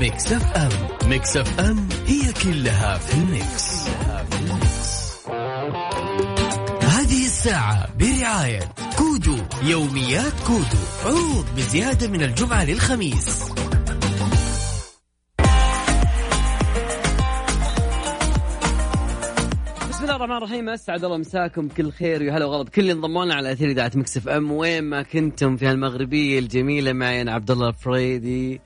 Mix FM Mix FM هي كلها في ال mix, هذه الساعة برعاية كودو يوميات كودو. عروض بزيادة من الجمعة للخميس. الرحمن الرحيم. أسعد الله مساكم. كل خير ويا هلا وغلا. كل اللي انضموا لنا على أثير إذاعة Mix FM وين ما كنتم في هالمغربية الجميلة معي أنا عبد الله الفريدي.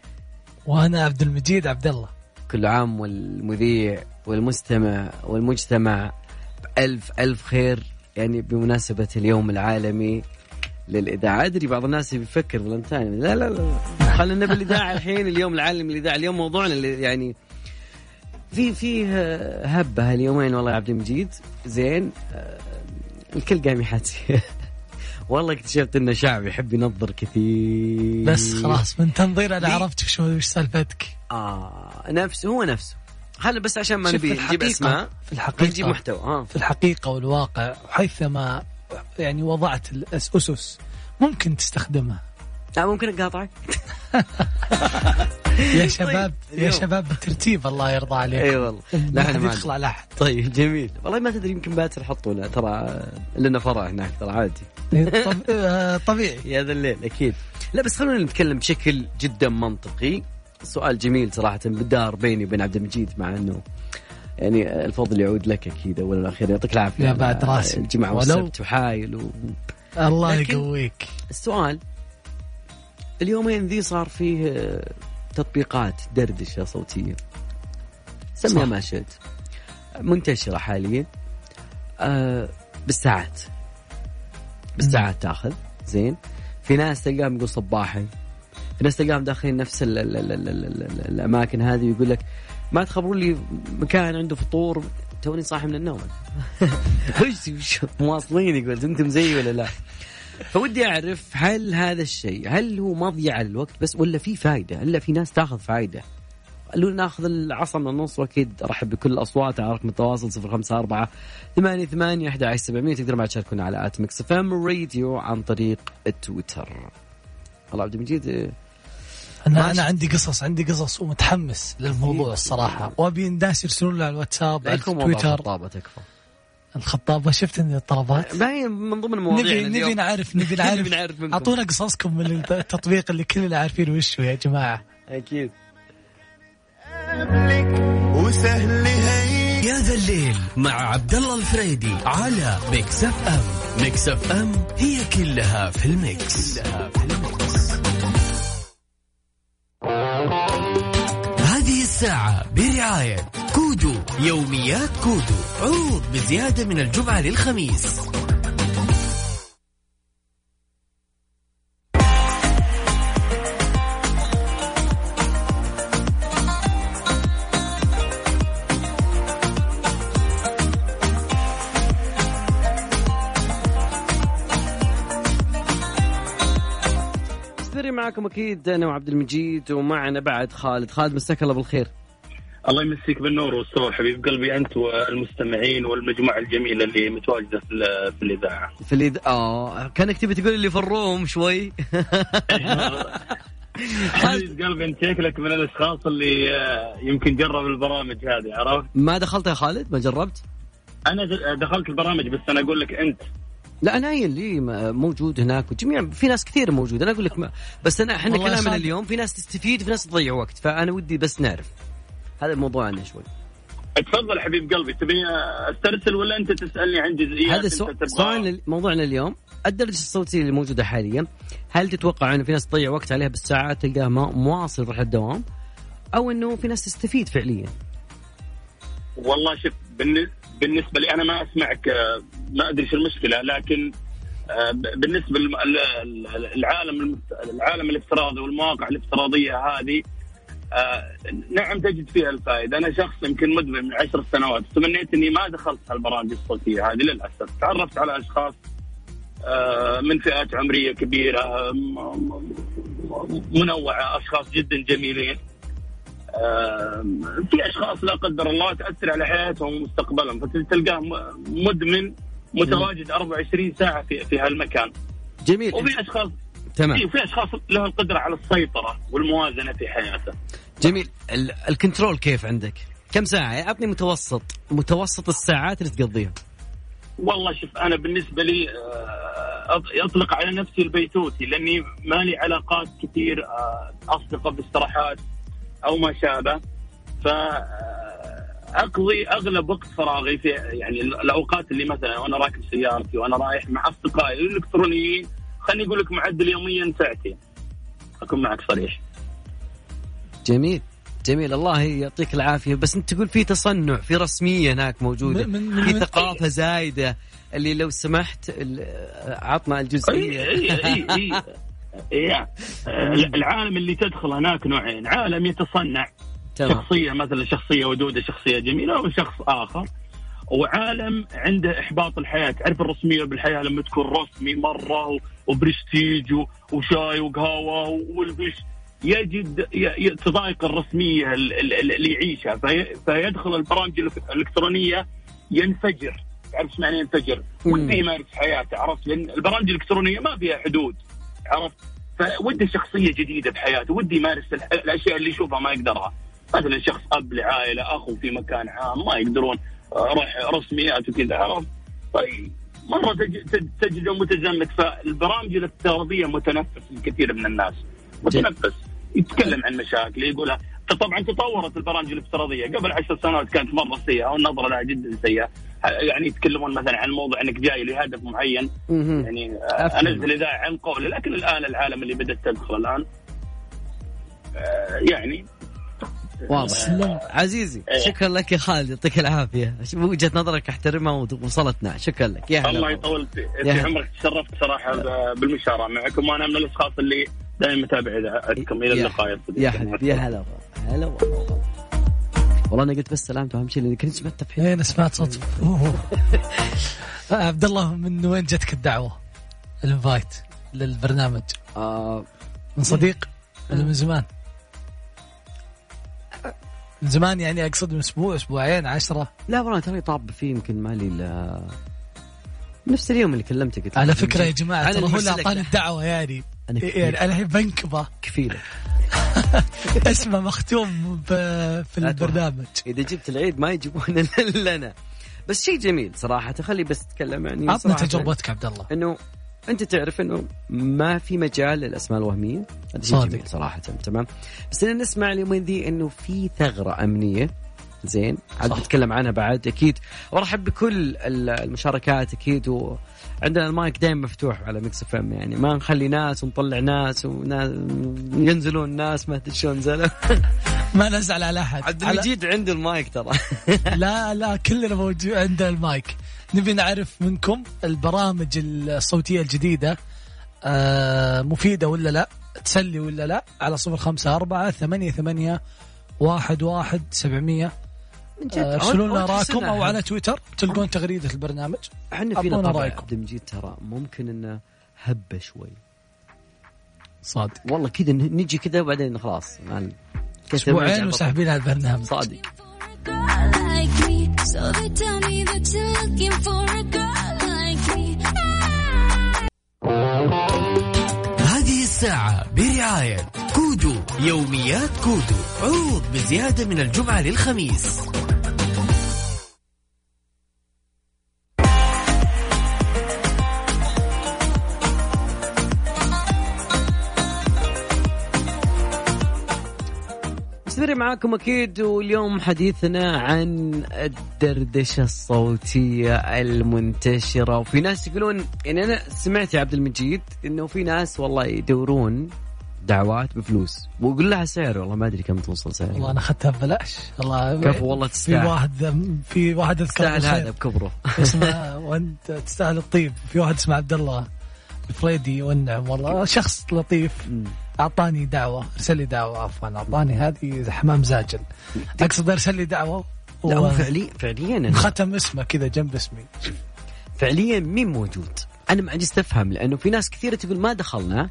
وأنا عبد المجيد عبد الله. كل عام والمذيع والمستمع والمجتمع بألف ألف خير يعني بمناسبة اليوم العالمي للإذاعة. أدري بعض الناس بيفكر فلنتاين لا لا لا. خلينا بالإذاعة الحين اليوم العالمي للإذاعة. اليوم موضوعنا اللي يعني في في هبة هاليومين والله يا عبد المجيد. زين آه، الكل قام يحكي والله اكتشفت إنه شعب يحب ينظر كثير. بس خلاص من تنظير أنا عرفت شو وش سالفتك؟ آه نفسه هو نفسه. خلنا بس عشان ما نبي نجيب أسماء في الحقيقة نجيب محتوى ها. في الحقيقة والواقع حيثما يعني وضعت الأسس ممكن تستخدمها لا ممكن أقاطعك. يا شباب يا اليوم. شباب بالترتيب الله يرضى عليكم أي والله. لا إحنا ما يدخل على أحد. طيب جميل. والله ما تدري يمكن باكر حطوا له ترى لنا فرع هناك ترى عادي. آه، طبيعي. يا ذا الليل أكيد. لا بس خلونا نتكلم بشكل جدا منطقي. سؤال جميل صراحة بدار بيني وبين عبد المجيد مع إنه يعني الفضل يعود لك أكيد اولا وأخيرا. يعطيك العافية. يا بعد راسي. الجمعة ولو- والسبت وحايل و... الله يقويك. السؤال اليومين ذي صار فيه آه، تطبيقات دردشة صوتية. سميها. ما شئت. منتشرة حاليا. آه بالساعات. بالساعات تاخذ. زين. في ناس تلقاهم يقول صباحي. في ناس تلقاهم داخلين نفس الـ الـ الـ الـ الـ الـ الـ الأماكن هذه ويقول لك ما تخبرون لي مكان عنده فطور توني صاحي من النوم. مواصلين يقول أنتم زيي ولا لا؟ فودي أعرف هل هذا الشيء هل هو مضيعة للوقت بس ولا في فائده الا في ناس تاخذ فائده قالوا ناخذ العصا من النص واكيد ارحب بكل الاصوات على رقم التواصل 054 8 8 11 700 تقدروا بعد تشاركونا على at Mix FM Radio عن طريق التويتر. الله عبد المجيد أنا ماشي. أنا عندي قصص عندي قصص ومتحمس للموضوع الصراحة وأبي الناس يرسلون لي على الواتساب على تويتر خطابة تكفى. الخطابة شفت ان الطلبات باين من ضمن مواضيع نبي نبي نعرف نبي نعرف. أعطونا قصصكم من التطبيق اللي كلنا عارفين وشه يا جماعة أكيد وسهل هي يا زا الليل مع عبد الله الفريدي على Mix FM. Mix FM هي كلها في ال mix, كلها في ال mix. هذه الساعة برعاية كودو يوميات كودو عروض بزيادة من الجمعة للخميس. معكم أكيد أنا وعبد المجيد ومعنا بعد خالد. خالد مساك الله بالخير. الله يمسيك بالنور والسرور حبيب قلبي أنت والمستمعين والمجموعة الجميلة اللي متواجدة في, ال- في الإذاعة. في الإذ... آه كانك تبي تقول اللي في الروم شوي. حبيب قلبي أنت شكلك من الأشخاص اللي آه، يمكن جرب البرامج هذه عرفت؟ ما دخلت يا خالد؟ ما جربت؟ أنا دخلت البرامج بس أنا أقول لك أنت لا أنا اللي موجود هناك وجميع في ناس كثير موجود أنا أقول لك ما بس أنا إحنا كلامنا. اليوم في ناس تستفيد في ناس تضيع وقت فأنا ودي بس نعرف. هذا الموضوع عنا شوي. تفضل حبيب قلبي تبي أسترسل ولا أنت تسألني عن جزئيات هذا تبغى- سؤال موضوعنا اليوم الدرجة الصوتية اللي موجودة حاليا هل تتوقع إنه في ناس تضيع وقت عليها بالساعات تلقاها مواصل يروح الدوام؟ أو إنه في ناس تستفيد فعليا؟ والله شوف بالنسبة لي أنا ما أسمعك آه، ما أدري شو المشكلة لكن آه، بالنسبة للعالم العالم الافتراضي والمواقع الافتراضية هذه آه، نعم تجد فيها الفائدة، أنا شخص يمكن مدمن من عشر سنوات، تمنيت إني ما دخلت هالبرامج الصوتية هذه للأسف، تعرفت على أشخاص من فئات عمرية كبيرة منوعة، أشخاص جدا جميلين. آه، في أشخاص لا قدر الله تأثر على حياتهم ومستقبلهم، فتلقاه مدمن متواجد 24 ساعة في في هالمكان. جميل وفي اشخاص تمام في في أشخاص لهم القدرة على السيطرة والموازنة في حياته جميل ال- الكنترول كيف عندك؟ كم ساعة؟ اعطني متوسط متوسط الساعات اللي تقضيها والله شوف أنا بالنسبة لي آه، أط- اطلق على نفسي البيتوتي لأني ما لي علاقات كثير آه، أصدقاء باستراحات أو ما شابه. ف أقضي أغلب وقت فراغي في يعني ال- الأوقات اللي مثلا وأنا راكب سيارتي وأنا رايح مع أصدقائي الإلكترونيين خليني أقول لك معدل يوميا ساعتين أكون معك صريح. جميل. جميل. الله يعطيك العافية. بس أنت تقول في تصنع في رسمية هناك موجودة. من- من- في ثقافة زايدة. اللي لو سمحت ال- عطنا اي الجزئية. اي اي اي إي. العالم اللي تدخل هناك نوعين. عالم يتصنع تمام. شخصية مثلا شخصية ودودة شخصية جميلة وشخص آخر. وعالم عنده إحباط الحياة. تعرف الرسمية بالحياة لما تكون رسمي مرة وبرستيج وشاي وقهوة والبش يجد تضايق الرسمية ال- ال- اللي يعيشها. في فيدخل البرامج الإلك- الإلكترونية ينفجر. تعرف إيش معنى ينفجر؟ ودي يمارس حياته عرفت؟ لأن البرامج الإلكترونية ما فيها حدود. عرفت؟ فودي شخصية جديدة بحياته ودي يمارس الأشياء اللي يشوفها ما يقدرها. مثلا شخص أب لعائلة اخو في مكان عام ما يقدرون آه، روح رسميات وكذا عرفت؟ طيب مرة تج- تج- تجده متزمت فالبرامج الافتراضيه متنفس لكثير من الناس. متنفس. يتكلم عن مشاكل يقولها طبعا تطورت البرامج الافتراضية قبل عشر سنوات كانت مرة سيئة والنظرة لها جدا سيئة يعني يتكلمون مثلا عن موضوع إنك جاي لهدف معين. يعني آه،. أنزل إذاعة عن قولي لكن الآن العالم اللي بدأت تدخل الآن آه، يعني واضح سلام. عزيزي إيه. شكرا لك يا خالد يعطيك العافية وجهة نظرك احترمها وصلتنا شكرا لك يا هلا الله والله. يطول في. عمرك تشرفت صراحة بالمشاركة معكم وأنا من الأشخاص اللي دائما متابع اذاعتكم إلى يا- اللقاء يا صديقي يا حبيبي يا هلا والله. هلا والله والله أنا قلت بس سلامته أهم شيء لاني كنت سمعت في إيه أنا سمعت صوت عبد الله من وين جتك الدعوة؟ الانفايت للبرنامج آه من صديق ولا من زمان؟ من زمان يعني أقصد من أسبوع أسبوعين عشرة لا والله ترى طاب فيه يمكن مالي لا نفس اليوم اللي كلمتك قلت على فكرة يا. جماعة ترى هو اللي. أعطاني الدعوة يعني أنا يعني كفيل أنا الحين بنكبه كفيلة اسمه مختوم في. البرنامج. إذا جبت العيد ما يجيبون إلا أنا. بس شيء جميل صراحة خلي بس اتكلم يعني عطنا تجربتك عبد الله. إنه أنت تعرف إنه ما في مجال للأسماء الوهمية. هذا شيء. جميل صراحة تمام. بس أنا نسمع اليومين ذي إنه في ثغرة أمنية. زين. عاد. بتكلم عنها بعد. أكيد وارحب بكل ال- المشاركات أكيد وعندنا المايك دائما مفتوح على Mix FM يعني. ما نخلي ناس ونطلع ناس وناس ينزلون ناس ما أدري شلون نزلوا. ما نزعل على أحد. عبد على- المجيد عنده المايك ترى. لا لا كلنا موجود عندنا المايك. نبي نعرف منكم البرامج الصوتية الجديدة آه مفيدة ولا لا تسلي ولا لا على صفر خمسة أربعة ثمانية ثمانية واحد واحد سبعمية من جد. آه، ارسلوا لنا أول راكم سنة. أو على تويتر؟ تلقون تغريدة البرنامج؟ إحنا فينا. عبد المجيد ترى ممكن إنه هبه شوي. صادق. والله كذا نجي كذا وبعدين خلاص. مع أسبوعين وساحبين على البرنامج. صادق. هذه الساعة برعاية كودو يوميات كودو. عروض بزيادة من الجمعة للخميس. معاكم أكيد واليوم حديثنا عن الدردشة الصوتية المنتشرة. وفي ناس يقولون يعني أنا سمعت يا عبد المجيد إنه في ناس والله يدورون دعوات بفلوس. وأقول لها سعر والله ما أدري كم توصل سعر. والله أنا أخذتها ببلاش. والله كفو والله في تستاهل. واحد في واحد تستاهل. هذا بكبره. اسمه وانت تستاهل الطيب. في واحد اسمه عبد الله فريدي والنعم والله. شخص لطيف. أعطاني دعوة ارسل لي دعوة عفوا أعطاني هذه حمام زاجل. أقصد ارسل لي دعوة لا هو فعليا فعليا ختم اسمه كذا جنب اسمي. فعليا مين موجود؟ أنا ما عجزت افهم لأنه في ناس كثيرة تقول ما دخلنا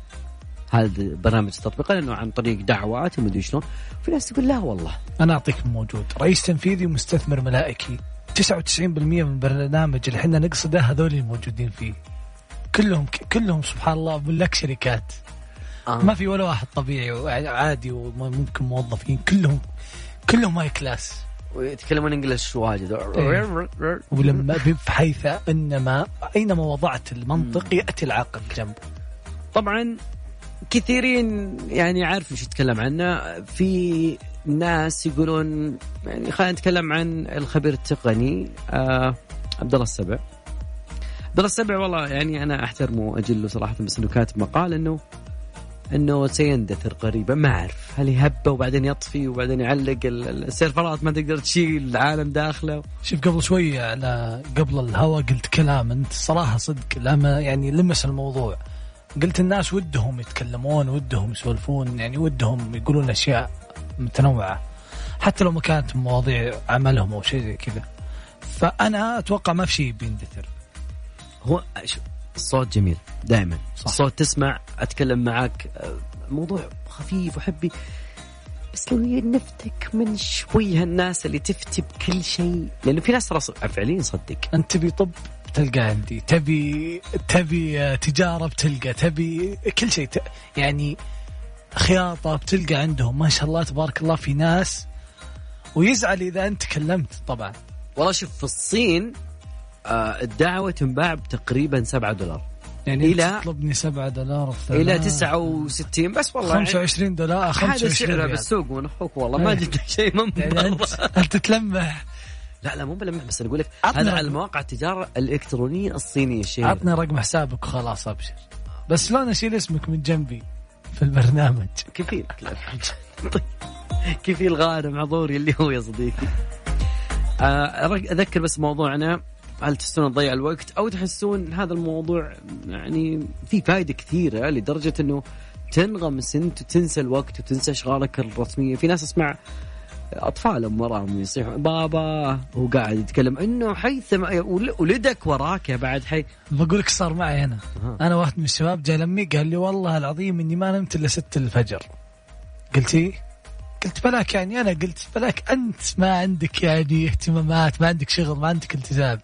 هذا برنامج التطبيق لأنه عن طريق دعوات ومدري شلون. في ناس تقول لا والله. أنا اعطيك موجود. رئيس تنفيذي ومستثمر ملائكي. 99% من البرنامج اللي إحنا نقصده هذول الموجودين فيه. كلهم كلهم سبحان الله باللك شركات. آه. ما في ولا واحد طبيعي وعادي وممكن موظفين كلهم كلهم هاي كلاس ويتكلمون إنجلش واجد. إيه. ولما بحيث انما أينما وضعت المنطق يأتي العقل جنبه طبعا كثيرين يعني عارف إيش يتكلم عنه. في ناس يقولون يعني خلينا نتكلم عن الخبير التقني آه عبد الله السبع. عبد الله السبع والله يعني أنا أحترمه وأجله صراحة بس إنه كاتب مقال إنه انه سيندثر قريبا ما أعرف. هل يهبه وبعدين يطفي وبعدين يعلق ال- ال- السيرفرات؟ ما تقدر تشيل العالم داخله. شوف قبل شوية على قبل الهوا قلت كلام أنت صراحة صدق لما يعني لمس الموضوع. قلت الناس ودهم يتكلمون ودهم يسولفون يعني ودهم يقولون أشياء متنوعة. حتى لو ما كانت مواضيع عملهم أو شيء زي كذا. فأنا أتوقع ما في شيء بيندثر. هو الصوت جميل دائما. الصوت تسمع أتكلم معك آه، موضوع خفيف وحبي. بس لو ينفتك من شوي هالناس اللي تفتي بكل شيء لأنه في ناس ترى فعليا صدق. أنت تبي طب بتلقى عندي. تبي تبي آه، تجارة بتلقى. تبي كل شيء ت... يعني خياطة بتلقى عندهم. ما شاء الله تبارك الله في ناس. ويزعل إذا أنت تكلمت طبعا. والله شوف في الصين الدعوة تنباع بتقريبا 7 دولار يعني إلى- انت تطلبني 7 دولار إلى ثلاث. 69 بس والله 25 دولار هذا 25 سعره ريال. بالسوق من أخوك والله ما إيه. جبت شيء من يعني انت برا انت تلمح لا لا مو بلمح بس أقول لك عطنا هذا. على مواقع التجارة الإلكترونية الصينية الشهيرة عطني رقم حسابك وخلاص أبشر بس شلون اشيل اسمك من جنبي في البرنامج كفيل. كفيل غانم عذوري اللي هو يا صديقي آه، أذكر بس موضوعنا هل تحسون تضيع الوقت أو تحسون هذا الموضوع يعني في فائده كثيرة لدرجة إنه تنغمس أنت وتنسى الوقت وتنسى أشغالك الرسمية في ناس أسمع اطفالهم وراهم يصيحوا بابا هو قاعد يتكلم إنه حيثما ول- ولدك وراك يا بعد حي بقول لك صار معي أنا أها. أنا واحد من الشباب جاء لمي قال لي والله العظيم إني ما نمت إلا 6 الفجر قلت إيه؟ قلت بلاك يعني أنا قلت بلاك أنت ما عندك يعني اهتمامات ما عندك شغل ما عندك التزام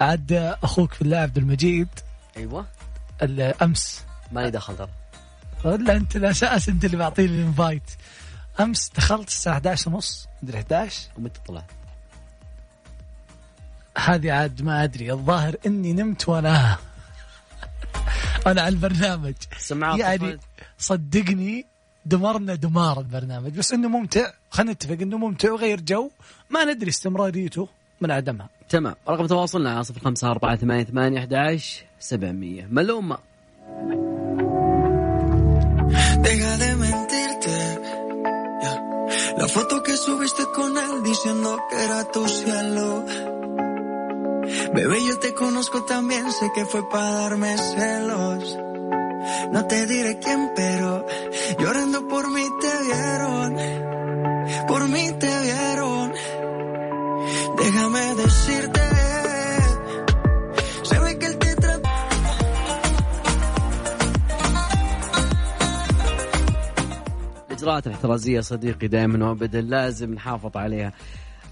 عاد أخوك في الله عبد المجيد. أيوه. امس مالي دخل ترى. ولا أنت الاساس أنت اللي معطيني ال invite أمس دخلت الساعة 11 ونص. مدري 11 ومتى طلعت هذه عاد ما أدري. الظاهر إني نمت وأنا أنا على البرنامج. سماعات يعني طفلت. صدقني دمرنا دمار البرنامج بس إنه ممتع. خلينا نتفق إنه ممتع وغير جو. ما ندري استمراريته. من عدمها تمام رقم تواصلنا على صفر خمسة أربعة ثمانية ثمانية أحداش سبعمية ملومة Deja de mentirte. ya. La foto que subiste con él diciendo que era tu cielo. Bebé, yo te conozco también, sé que fue para darme celos. No te diré quién, pero llorando por mí te vieron. Déjame decirte. Se ve que él te trata. الإجراءات الاحترازية صديقي دائما وأبدا لازم نحافظ عليها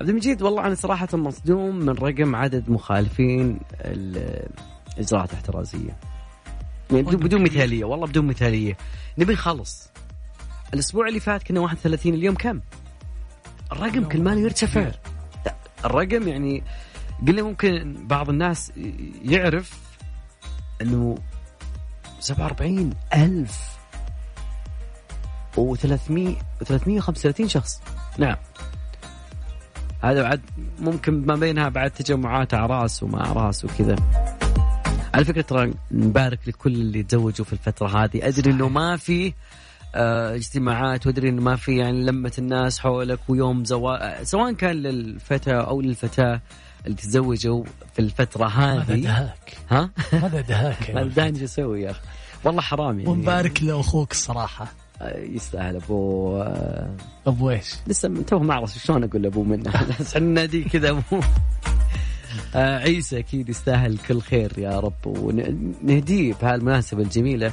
عبد المجيد والله أنا صراحة مصدوم من رقم عدد مخالفين ال- الإجراءات الاحترازية يعني بدون, مثالية والله بدون مثالية نبي نخلص الأسبوع اللي فات كنا 31 اليوم كم؟ الرقم كل ما يرتفع الرقم يعني قلنا ممكن بعض الناس يعرف إنه 47 ألف و300 و335 شخص. نعم. هذا بعد ممكن ما بينها بعد تجمعات أعراس وما أعراس وكذا. على فكرة ترى نبارك لكل اللي تزوجوا في الفترة هذه. أدري إنه ما في اجتماعات وأدري انه ما في يعني لمة الناس حولك ويوم زواج سواء كان للفتى أو للفتاة اللي تزوجوا في الفترة هذا هذه دهاك؟ ها؟ هذا دهاك ما يا داني أسوي يا أخي؟ والله حرام يعني. ونبارك لأخوك الصراحة. آه، يستاهل أبو آه، أبو إيش؟ لسه توه ما أعرف شلون أقول لابوه منه. إحنا كذا ابوه آه عيسى أكيد يستاهل كل خير يا رب ونهديه بهالمناسبة الجميلة.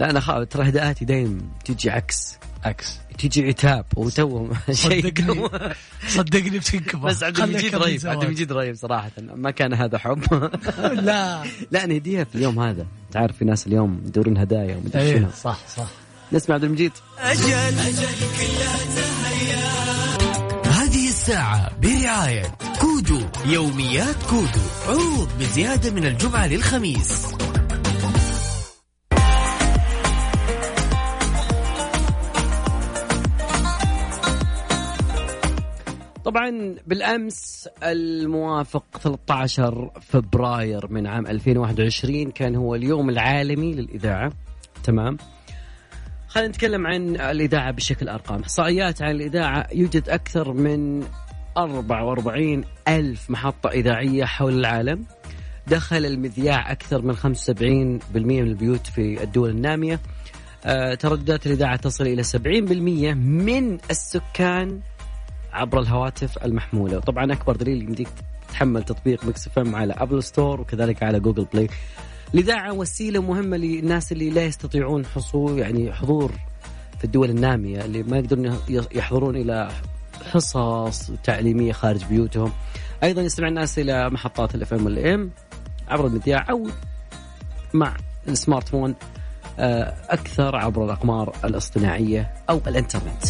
لا أنا خاف ترى هداءاتي دايم تجي عكس. عكس. تيجي عتاب وتو شيء صدقني. صدقني بتنكبه بس عبد المجيد رهيب. عبد المجيد رهيب صراحة. ما كان هذا حب. لا. لا نهديها في اليوم هذا. تعرف في ناس اليوم يدورون هدايا ومدري إيه شنو. صح صح. نسمع عبد المجيد. هذه الساعة برعاية كودو. يوميات كودو. عروض بزيادة من الجمعة للخميس. طبعا بالأمس الموافق 13 فبراير من عام 2021 كان هو اليوم العالمي للإذاعة. تمام؟ خلينا نتكلم عن الإذاعة بشكل أرقام. إحصائيات عن الإذاعة يوجد أكثر من 44 ألف محطة إذاعية حول العالم. دخل المذياع أكثر من 75% من البيوت في الدول النامية. آه، ترددات الإذاعة تصل إلى 70% من السكان عبر الهواتف المحمولة. طبعا أكبر دليل يمديك تحمل تطبيق Mix F على Apple Store وكذلك على Google Play الإذاعة وسيلة مهمة للناس اللي لا يستطيعون حصول يعني حضور في الدول النامية اللي ما يقدرون يحضرون إلى حصص تعليمية خارج بيوتهم. أيضا يستمع الناس إلى محطات ال FM وال AM عبر المذياع أو مع ال smart phone آه، أكثر عبر الأقمار الاصطناعية أو الإنترنت.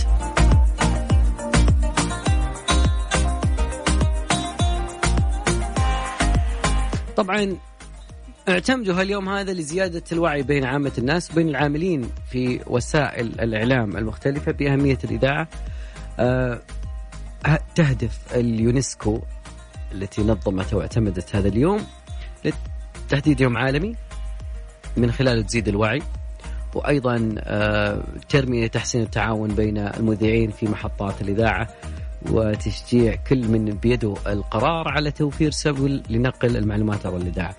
طبعا اعتمدوا هاليوم هذا لزيادة الوعي بين عامة الناس وبين العاملين في وسائل الإعلام المختلفة بأهمية الإذاعة. آه، تهدف اليونسكو التي نظمت واعتمدت هذا اليوم لتحديد يوم عالمي من خلاله تزيد الوعي وأيضا آه، ترمي لتحسين التعاون بين المذيعين في محطات الإذاعة. وتشجيع كل من بيده القرار على توفير سبل لنقل المعلومات عبر الإذاعة.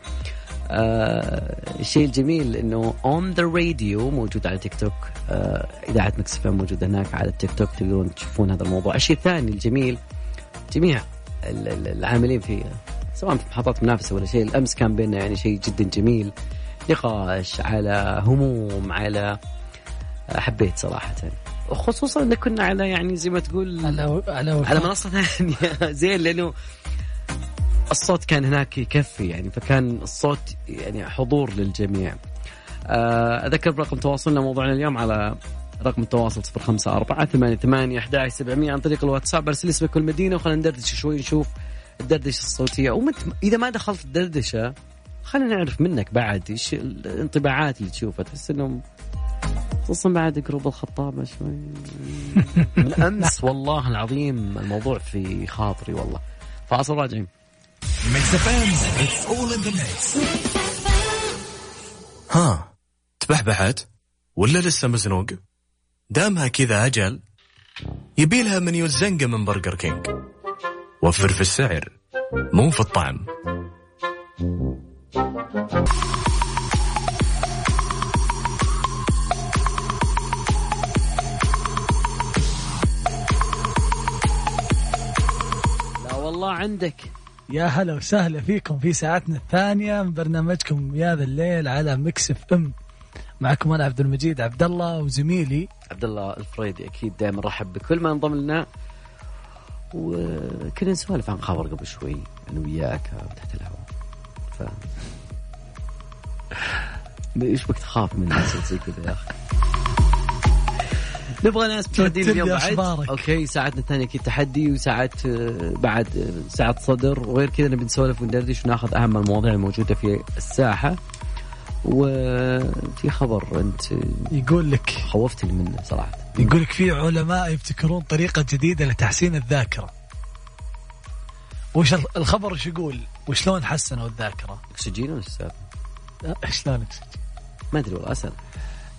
آه الشيء الجميل إنه on the radio موجود على تيك توك آه إذاعة Mix موجوده هناك على التيك توك تقدرون تشوفون هذا الموضوع، الشيء الثاني الجميل جميع ال- ال- العاملين في سواء في محطات منافسة ولا شيء الأمس كان بيننا يعني شيء جدا جميل. نقاش على هموم على حبيت صراحة. وخصوصا ان كنا على يعني زي ما تقول على على على منصة ثانية. زين لأنه الصوت كان هناك يكفي يعني فكان الصوت يعني حضور للجميع. آه، أذكر برقم تواصلنا موضوعنا اليوم على رقم التواصل 054 88 11 700 عن طريق الواتساب أرسل اسمك والمدينة وخلينا ندردش شوي نشوف الدردشة الصوتية. ومت إذا ما دخلت الدردشة خلينا نعرف منك بعد إيش الانطباعات اللي تشوفها. تحس إنهم خصوصا بعد group الخطابة شوي. من امس والله العظيم الموضوع في خاطري والله. فاصل راجعين. ها تبحبحت ولا لسه مزنوق؟ دامها كذا أجل. يبيلها منيو الزنقة من Burger King. وفر في السعر مو في الطعم. عندك؟ يا هلا وسهلا فيكم في ساعتنا الثانية من برنامجكم يا ذا الليل على Mix FM. معكم أنا عبد المجيد عبد الله وزميلي. عبد الله الفريدي أكيد دائما رحب بكل ما انضم لنا. وكنا نسولف عن خبر قبل شوي أنا وياك تحت الهواء ف إيش بك تخاف من الناس زي كذا يا أخي؟ نبغى ناس مشاهدين اليوم لي بعد. أخبارك. أوكي ساعتنا الثانية أكيد تحدي وساعات آه، بعد آه، ساعات صدر. وغير كذا نبي نسولف وندردش وناخذ أهم المواضيع الموجودة في الساحة. وفي خبر أنت يقول لك. خوفتني منه صراحة. يقول لك في علماء يبتكرون طريقة جديدة لتحسين الذاكرة. وش ال- الخبر وش يقول؟ وشلون حسنوا الذاكرة؟ أكسجين ولا؟ لا، شلون أكسجين؟ ما أدري والله أسأل.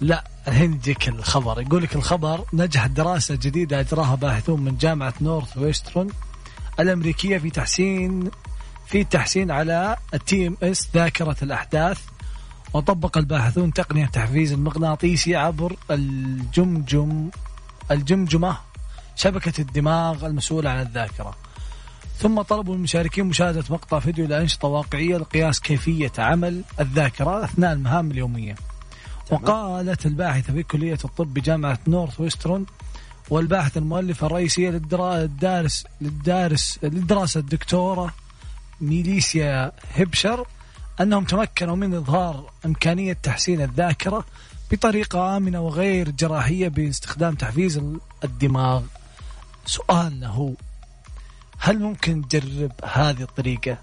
لا يجيك الخبر. يقول لك الخبر نجحت دراسة جديدة أجراها باحثون من جامعة نورث ويسترن الأمريكية في تحسين في تحسين على ال TMS ذاكرة الأحداث وطبق الباحثون تقنية تحفيز المغناطيسي عبر الجمجم الجمجمة شبكة الدماغ المسؤولة عن الذاكرة. ثم طلبوا المشاركين مشاهدة مقطع فيديو لأنشطة واقعية لقياس كيفية عمل الذاكرة أثناء المهام اليومية. وقالت الباحثة في كلية الطب بجامعة نورث ويسترون والباحثة المؤلفة الرئيسية للدارس للدارس للدراسة الدكتورة ميليسيا هبشر أنهم تمكنوا من إظهار إمكانية تحسين الذاكرة بطريقة آمنة وغير جراحية باستخدام تحفيز الدماغ سؤالنا هو هل ممكن تجرب هذه الطريقة؟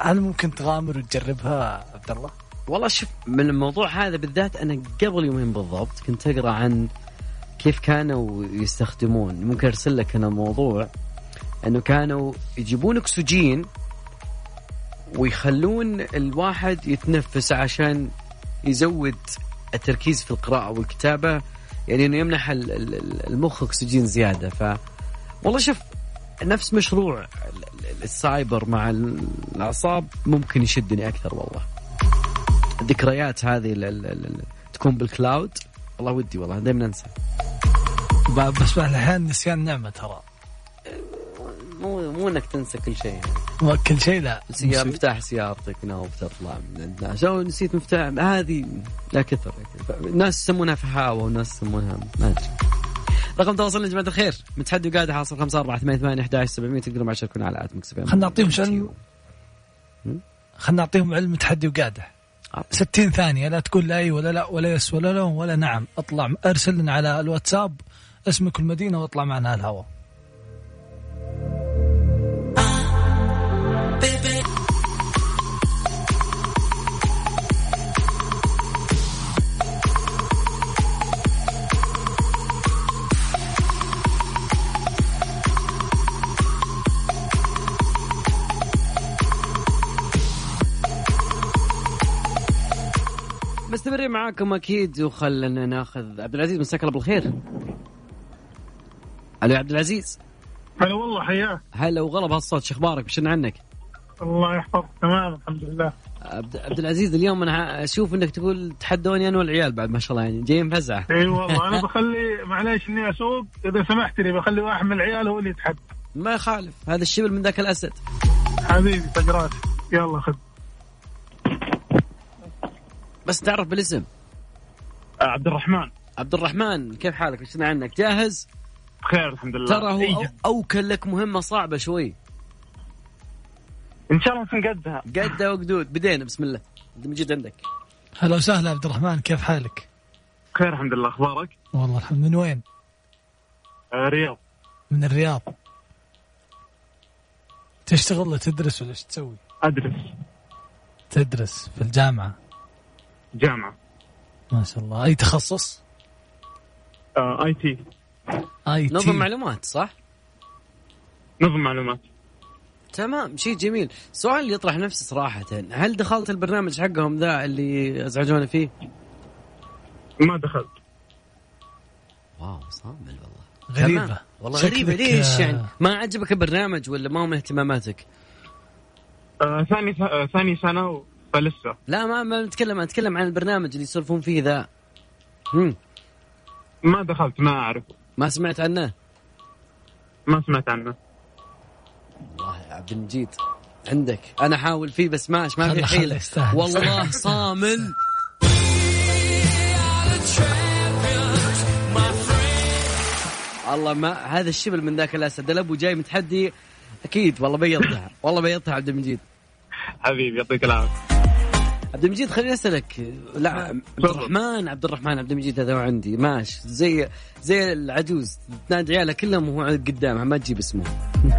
هل ممكن تغامر وتجربها عبد الله؟ والله شوف من الموضوع هذا بالذات أنا قبل يومين بالضبط كنت أقرأ عن كيف كانوا يستخدمون ممكن أرسل لك أنا موضوع إنه كانوا يجيبون أكسجين ويخلون الواحد يتنفس عشان يزود التركيز في القراءة والكتابة يعني إنه يمنح ال- ال- ال- المخ أكسجين زيادة. ف والله شوف نفس مشروع ال- ال- السايبر مع الأعصاب ممكن يشدني أكثر والله. الذكريات هذه ال- ال- ال- تكون بالكلاود والله ودي والله دائما أنسى. بس بعض نسيان نعمة ترى. مو مو إنك تنسى كل شيء. يعني. كل شيء لا. سيارة. مفتاح سيارتك نوب تطلع من الناس. أو نسيت مفتاح هذه لا كثر. الناس يسمونها فحاوة وناس يسمونها ما أدري. رقم تواصلنا يا جماعة الخير. متحدي وقاعدة حاصل 5 4 8 8 11 700 تقدروا معي تشاركونا على آت مكس خلنا نعطيهم علم. خلنا نعطيهم علم تحدي وقاده. 60 ثانية لا تقول لا أي ولا لا ولا يس ولا لا ولا نعم. أطلع أرسل على الواتساب اسمك والمدينة واطلع معنا الهواء. مستمرين معاكم أكيد وخلنا ناخذ عبد العزيز مساك الله بالخير. ألو يا عبد العزيز. هلا والله حياك. هلا وغلب هالصوت شو أخبارك؟ بشن عنك؟ الله يحفظك تمام الحمد لله. عبد, عبد العزيز اليوم أنا أشوف إنك تقول تحدوني أنا والعيال بعد ما شاء الله يعني جايين فزعه إي والله أنا بخلي معليش إني أسوق إذا سمحت لي بخلي واحد من العيال هو اللي يتحدى. ما يخالف هذا الشبل من ذاك الأسد. حبيبي فقرات. يلا خذ. بس تعرف بالاسم؟ آه، عبد الرحمن عبد الرحمن كيف حالك؟ وشنا عنك؟ جاهز؟ بخير الحمد لله. ترى هو إيه، أو أوكل لك مهمة صعبة شوي. إن شاء الله نكون قدها. قده وقدود. بدينا بسم الله. المجيد عندك. هلا وسهلا عبد الرحمن كيف حالك؟ بخير الحمد لله. أخبارك؟ والله الحمد. من وين؟ آه، رياض. من الرياض. تشتغل ولا تدرس ولا إيش تسوي؟ أدرس. تدرس في الجامعة. جامعة. ما شاء الله. أي تخصص؟ آه، IT. IT. نظم معلومات صح؟ نظم معلومات. تمام شيء جميل. سؤال يطرح نفسه صراحة. هل دخلت البرنامج حقهم ذا اللي ازعجونا فيه؟ ما دخلت. واو صامل والله. غريبة. تمام. والله غريبة. ليش آه، يعني؟ ما عجبك البرنامج ولا ما هو من اهتماماتك؟ آه، ثاني آه، ثاني سنة و- فلسه. لا ما ما نتكلم نتكلم عن البرنامج اللي يسولفون فيه ذا. هم. ما دخلت ما أعرف. ما سمعت عنه؟ ما سمعت عنه. والله يا عبد المجيد عندك. أنا احاول فيه بس ماش ما في حيله. والله صامل. الله ما هذا الشبل من ذاك الأسد. الابو جاي متحدي. أكيد والله بيضها والله بيضها عبد المجيد. حبيبي يعطيك العافية. عبد المجيد خليني أسألك. لا عبد الرحمن عبد الرحمن عبد المجيد هذا عندي. ماشي. زي زي العجوز. تنادي عياله كلهم وهو قدامها ما تجيب اسمه.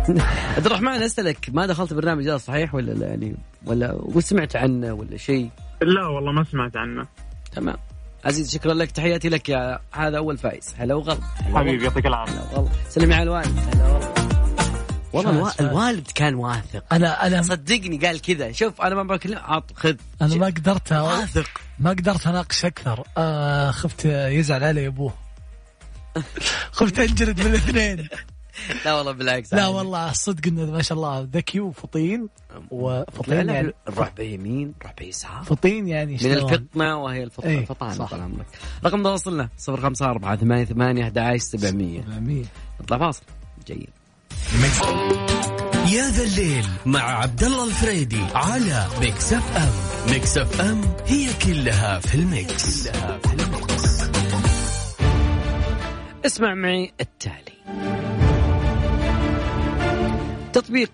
عبد الرحمن أسألك. ما دخلت البرنامج هذا صحيح ولا لا؟ يعني ولا وسمعت عنه ولا شيء؟ لا والله ما سمعت عنه. تمام. عزيز شكرا لك. تحياتي لك يا هذا أول فايز. هلا وغلا. حبيبي يعطيك العافية. هلا والله سلمي على الوالد هلا والله والله. شاهد. الوالد كان واثق. أنا أنا صدقني قال كذا. شوف أنا ما بكلم عط خذ. أنا ما قدرت واثق. ما قدرت أناقش أكثر. آه خفت يزعل علي أبوه. خفت انجلد من الاثنين. لا والله بالعكس. لا. والله الصدق إنه ما شاء الله. ذكي وفطين وفطين يعني نروح بيمين نروح بيسار فطين يعني من شلون؟ الفطنة وهي الفطنة الفطانة صح. طال عمرك. رقم تواصلنا 054 88 11 700 700. نطلع فاصل. جيد. يا ذا الليل مع عبد الله الفريدي على Mix FM Mix FM هي كلها في ال mix, كلها في. اسمع معي التالي. تطبيق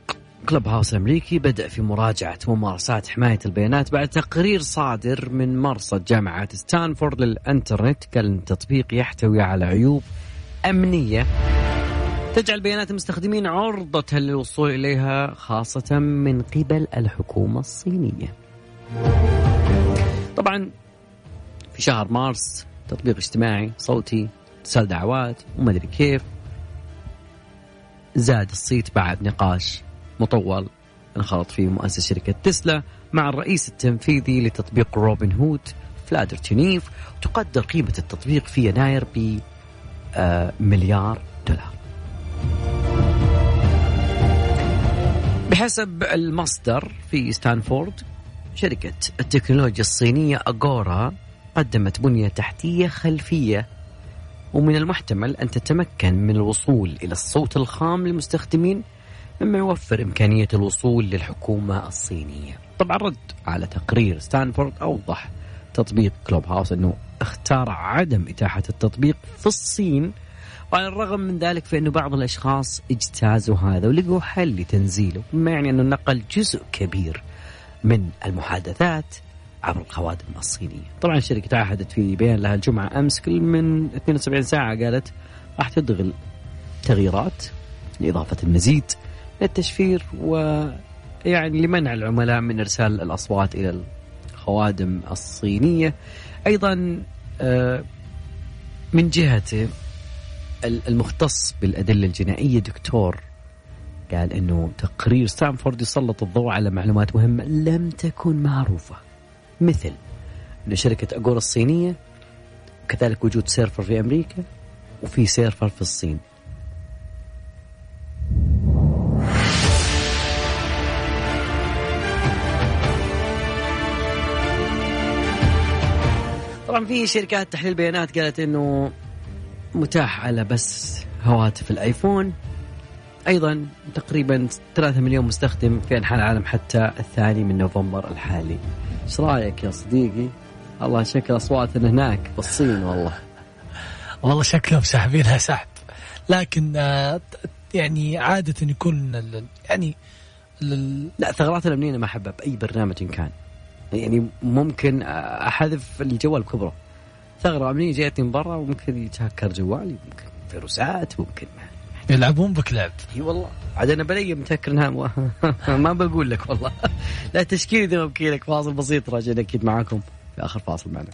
Clubhouse الامريكي بدأ في مراجعة ممارسات حماية البيانات بعد تقرير صادر من مرصد جامعة ستانفورد للإنترنت قال ان التطبيق يحتوي على عيوب أمنية. تجعل بيانات المستخدمين عرضة للوصول إليها خاصة من قبل الحكومة الصينية. طبعا في شهر مارس تطبيق اجتماعي صوتي اتصال دعوات وما أدري كيف زاد الصيت بعد نقاش مطول انخرط فيه مؤسس شركة تسلا مع الرئيس التنفيذي لتطبيق روبن هود فلادر تونيف تقدر قيمة التطبيق في يناير ب آه، مليار دولار بحسب المصدر في ستانفورد شركة التكنولوجيا الصينية أغورا قدمت بنية تحتية خلفية ومن المحتمل أن تتمكن من الوصول إلى الصوت الخام للمستخدمين مما يوفر إمكانية الوصول للحكومة الصينية. طبعا رد على تقرير ستانفورد أوضح تطبيق كلوب هاوس أنه اختار عدم إتاحة التطبيق في الصين وعلى الرغم من ذلك فإنه بعض الأشخاص اجتازوا هذا ولقوا حل لتنزيله مما يعني أنه نقل جزء كبير من المحادثات عبر الخوادم الصينية. طبعا الشركة تعهدت في بيان لها الجمعة أمس كل من 72 ساعة قالت راح تدخل تغييرات لإضافة المزيد من التشفير ويعني لمنع العملاء من إرسال الأصوات إلى الخوادم الصينية. أيضا آه، من جهته المختص بالأدلة الجنائية. دكتور قال إنه تقرير ستانفورد يسلط الضوء على معلومات مهمة لم تكن معروفة. مثل إن شركة أجورا الصينية وكذلك وجود سيرفر في أمريكا وفي سيرفر في الصين. طبعا في شركات تحليل بيانات قالت إنه متاح على بس هواتف الآيفون أيضا تقريبا 3 مليون مستخدم في أنحاء العالم حتى الثاني من نوفمبر الحالي. إيش رأيك يا صديقي؟ الله شكل أصواتنا هناك في الصين والله. والله شكلهم ساحبينها سحب لكن آه، يعني عادة يكون يعني لا الثغرات الأمنية ما أحبها بأي برنامج كان. يعني ممكن أحذف الجوال كبره. ثغرة أمنية جاتني من برا وممكن يتهكر جوالي ممكن فيروسات ممكن. يلعبون بك لعب إي والله. عاد أنا بلي متذكر إنها ما بقول لك والله. لا تشكيلي ذي وكيلك فاصل بسيط راجع أكيد معاكم في آخر فاصل معنا.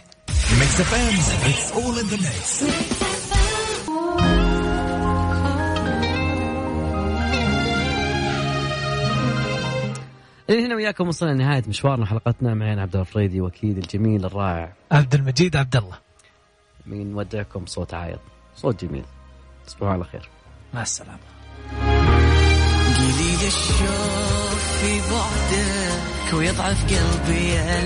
إلى هنا وياكم وصلنا لنهاية مشوارنا حلقتنا. معي عبد الفريدي واكيد الجميل الرائع. عبد المجيد عبد الله. من ودعكم صوت عايض. صوت جميل. تصبحوا على خير. مع السلامة. قليل الشوق في بعدك ويضعف قلبي